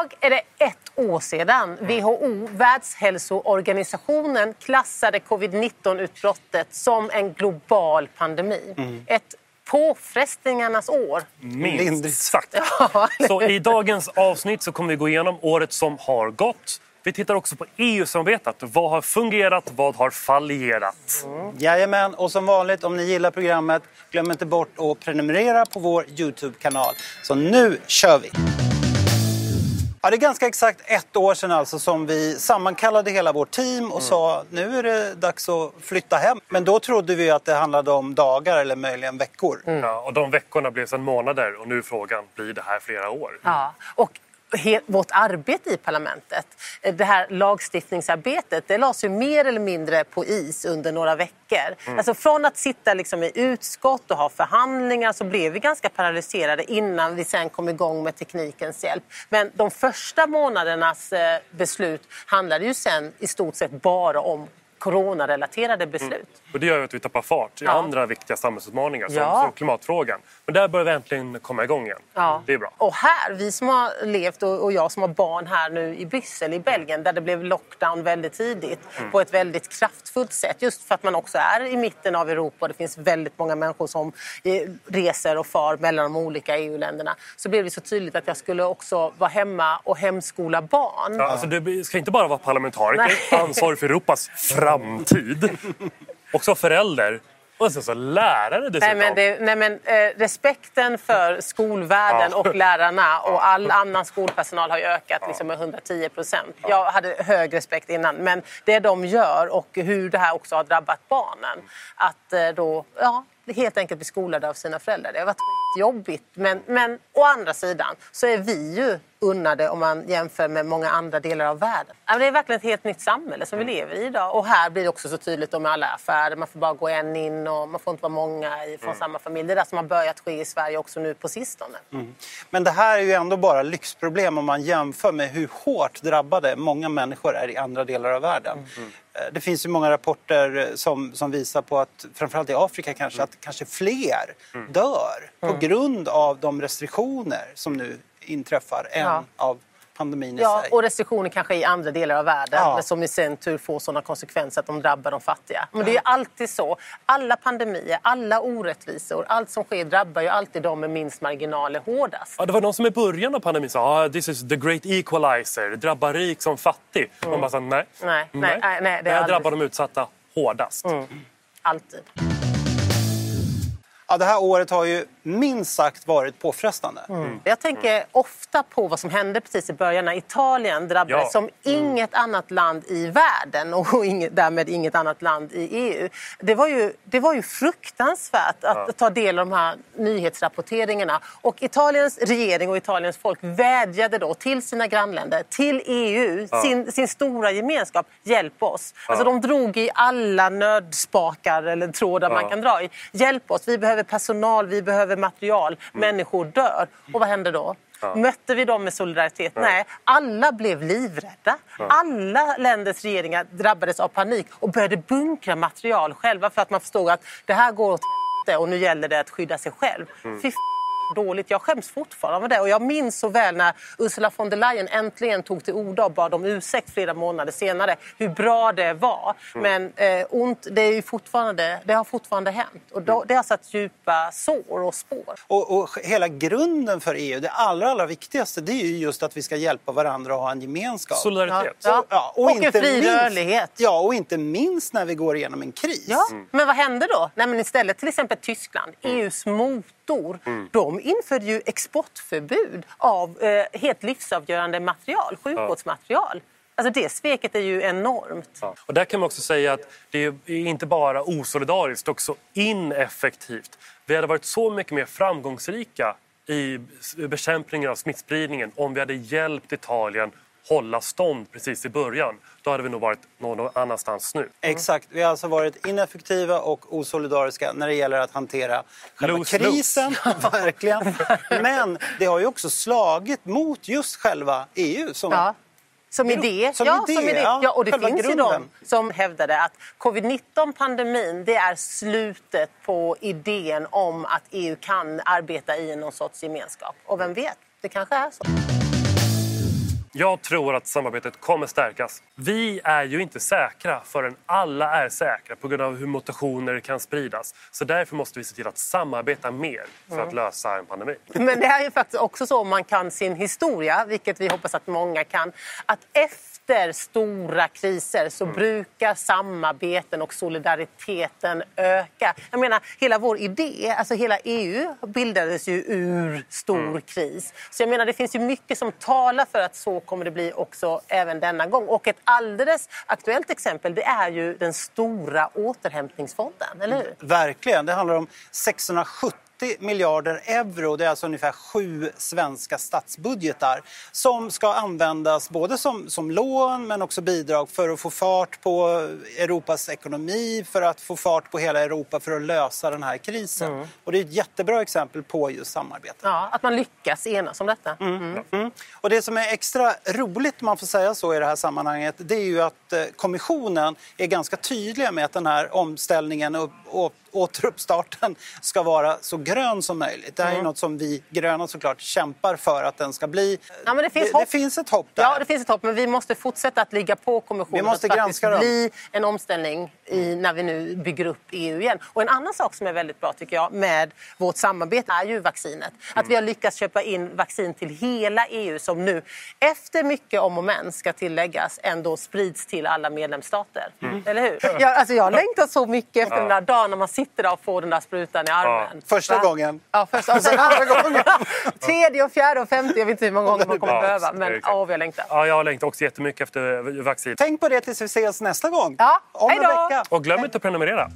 Idag är det ett år sedan WHO, Världshälsoorganisationen, klassade covid-19-utbrottet som en global pandemi. Ett påfrestningarnas år. Minst sagt. Ja, Så i dagens avsnitt så kommer vi gå igenom året som har gått. Vi tittar också på EU-samarbetet. Vad har fungerat? Vad har fallerat? Jajamän, och som vanligt om ni gillar programmet, glöm inte bort att prenumerera på vår Youtube-kanal. Så nu kör vi! Ja, det är ganska exakt ett år sedan alltså som vi sammankallade hela vårt team och sa nu är det dags att flytta hem. Men då trodde vi att det handlade om dagar eller möjligen veckor. Ja, och de veckorna blev sedan månader och nu är frågan, blir det här flera år? Ja, och vårt arbete i parlamentet, eh, det här lagstiftningsarbetet, det lades ju mer eller mindre på is under några veckor. Alltså från att sitta liksom i utskott och ha förhandlingar så blev vi ganska paralyserade innan vi sen kom igång med teknikens hjälp. Men de första månadernas eh, beslut handlade ju sen i stort sett bara om coronarelaterade beslut. Och det gör att vi tappar fart i Ja. andra viktiga samhällsutmaningar som, Ja. som klimatfrågan. Men där börjar vi äntligen komma igång igen. Ja. Det är bra. Och här, vi som har levt och, och jag som har barn här nu i Bryssel i Belgien där det blev lockdown väldigt tidigt Mm. på ett väldigt kraftfullt sätt. Just för att man också är i mitten av Europa och det finns väldigt många människor som eh, reser och far mellan de olika EU-länderna. Så blev det så tydligt att jag skulle också vara hemma och hemskola barn. Ja, alltså du ska inte bara vara parlamentariker, ansvarig för Europas framtid. Också förälder och sen så lärare dessutom. Nej, men, det, nej, men eh, respekten för skolvärlden Ja. och lärarna och all annan skolpersonal har ju ökat liksom, med 110 procent. Jag hade hög respekt innan, men det de gör och hur det här också har drabbat barnen. Att eh, då, ja, helt enkelt bli skolade av sina föräldrar. Det har varit jobbigt, men, men å andra sidan så är vi ju unnade om man jämför med många andra delar av världen. Det är verkligen ett helt nytt samhälle som vi lever i idag. Och här blir det också så tydligt med alla affärer. Man får bara gå en in och man får inte vara många från samma familj. Det är det som har börjat ske i Sverige också nu på sistone. Men det här är ju ändå bara lyxproblem om man jämför med hur hårt drabbade många människor är i andra delar av världen. Eh, Det finns ju många rapporter eh, som, som visar på att, framförallt i Afrika kanske, att kanske fler dör på grund av de restriktioner som nu inträffar än Ja. av pandemin i Ja, sig. och restriktioner kanske i andra delar av världen Ja. som i sin tur får sådana konsekvenser att de drabbar de fattiga. Men det är ju alltid så. Alla pandemier, alla orättvisor, allt som sker drabbar ju alltid de med minst marginaler hårdast. Ja, det var någon som i början av pandemin sa ah, this is the great equalizer, det drabbar rik som fattig. Man bara sa nej. Nej, nej, nej, nej, det det aldrig drabbar de utsatta hårdast. Alltid. Ja, det här året har ju minst sagt varit påfrestande. Jag tänker ofta på vad som hände precis i början när Italien drabbades Ja. som inget annat land i världen och inget, därmed inget annat land i EU. Det var ju, det var ju fruktansvärt att ta del av de här nyhetsrapporteringarna. Och Italiens regering och Italiens folk vädjade då till sina grannländer, till EU, sin, sin stora gemenskap, hjälp oss. Alltså de drog i alla nödspakar eller trådar man kan dra i. Hjälp oss, vi behöver personal, vi behöver material, människor dör. Och vad hände då? Mötte vi dem med solidaritet? Nej, alla blev livrädda. Alla länders regeringar drabbades av panik och började bunkra material själva för att man förstod att det här går åt och nu gäller det att skydda sig själv. F- dåligt. Jag skäms fortfarande med det. Och jag minns så väl när Ursula von der Leyen äntligen tog till orda och bad om ursäkt flera månader senare. Hur bra det var. Men eh, ont, det, är ju fortfarande, det har fortfarande hänt. Och då, det har satt djupa sår och spår. Och, och hela grunden för EU, det allra, allra viktigaste, det är ju just att vi ska hjälpa varandra och ha en gemenskap. Solidaritet. Ja. Ja, Och en fri rörlighet. Ja, och inte minst när vi går igenom en kris. Ja, men vad hände då? Nej, men istället till exempel Tyskland, EUs motor, de införde ju exportförbud av eh, helt livsavgörande material, sjukvårdsmaterial. Alltså det sveket är ju enormt. Ja. Och där kan man också säga att det är inte bara osolidariskt, också ineffektivt. Vi hade varit så mycket mer framgångsrika i bekämpningen av smittspridningen om vi hade hjälpt Italien hålla stånd precis i början. Då hade vi nog varit någon annanstans nu. Exakt. Vi har alltså varit ineffektiva och osolidariska när det gäller att hantera själva Lose, krisen. Verkligen. Men det har ju också slagit mot just själva EU. Som, Ja. Som idé. Som ja, idé, som idé. ja. Och det Själva finns ju grunden. de som hävdade att covid-19-pandemin det är slutet på idén om att EU kan arbeta i någon sorts gemenskap. Och vem vet, det kanske är så. Jag tror att samarbetet kommer stärkas. Vi är ju inte säkra förrän alla är säkra på grund av hur mutationer kan spridas. Så därför måste vi se till att samarbeta mer för att lösa en pandemi. Men det är ju faktiskt också så om man kan sin historia, vilket vi hoppas att många kan, att efter stora kriser så brukar samarbeten och solidariteten öka. Jag menar, hela vår idé, alltså hela EU bildades ju ur stor kris. Så jag menar, det finns ju mycket som talar för att så kommer det bli också även denna gång. Och ett alldeles aktuellt exempel det är ju den stora återhämtningsfonden, eller hur? Verkligen. Det handlar om 670 miljarder euro, det är alltså ungefär sju svenska statsbudgetar som ska användas både som, som lån men också bidrag för att få fart på Europas ekonomi, för att få fart på hela Europa för att lösa den här krisen. Mm. Och det är ett jättebra exempel på just samarbete. Ja, att man lyckas enas om detta. Mm. Och det som är extra roligt, om man får säga så i det här sammanhanget, det är ju att eh, kommissionen är ganska tydliga med att den här omställningen och, återuppstarten ska vara så grön som möjligt. Det här är något som vi gröna såklart kämpar för att den ska bli. Ja, men det, finns det, hopp. det finns ett hopp där. Ja, det finns ett hopp, men vi måste fortsätta att ligga på kommissionen Vi måste för att granska dem. bli en omställning i, när vi nu bygger upp EU igen. Och en annan sak som är väldigt bra tycker jag med vårt samarbete är ju vaccinet. Att vi har lyckats köpa in vaccin till hela EU som nu efter mycket om och men ska tilläggas ändå sprids till alla medlemsstater. Eller hur? Jag, alltså jag längtar så mycket efter den där dagen när man sitter där och får den där sprutan i armen. Första Va? gången. Ja, första, och sen andra gången. Tredje och fjärde och femte. Jag vet inte hur många gånger man kommer Ja, behöva. Men åh, jag längtar. Ja, jag längtar också jättemycket efter vaccin. Tänk på det tills vi ses nästa gång. Ja, Om hej en vecka. Och glöm inte att prenumerera.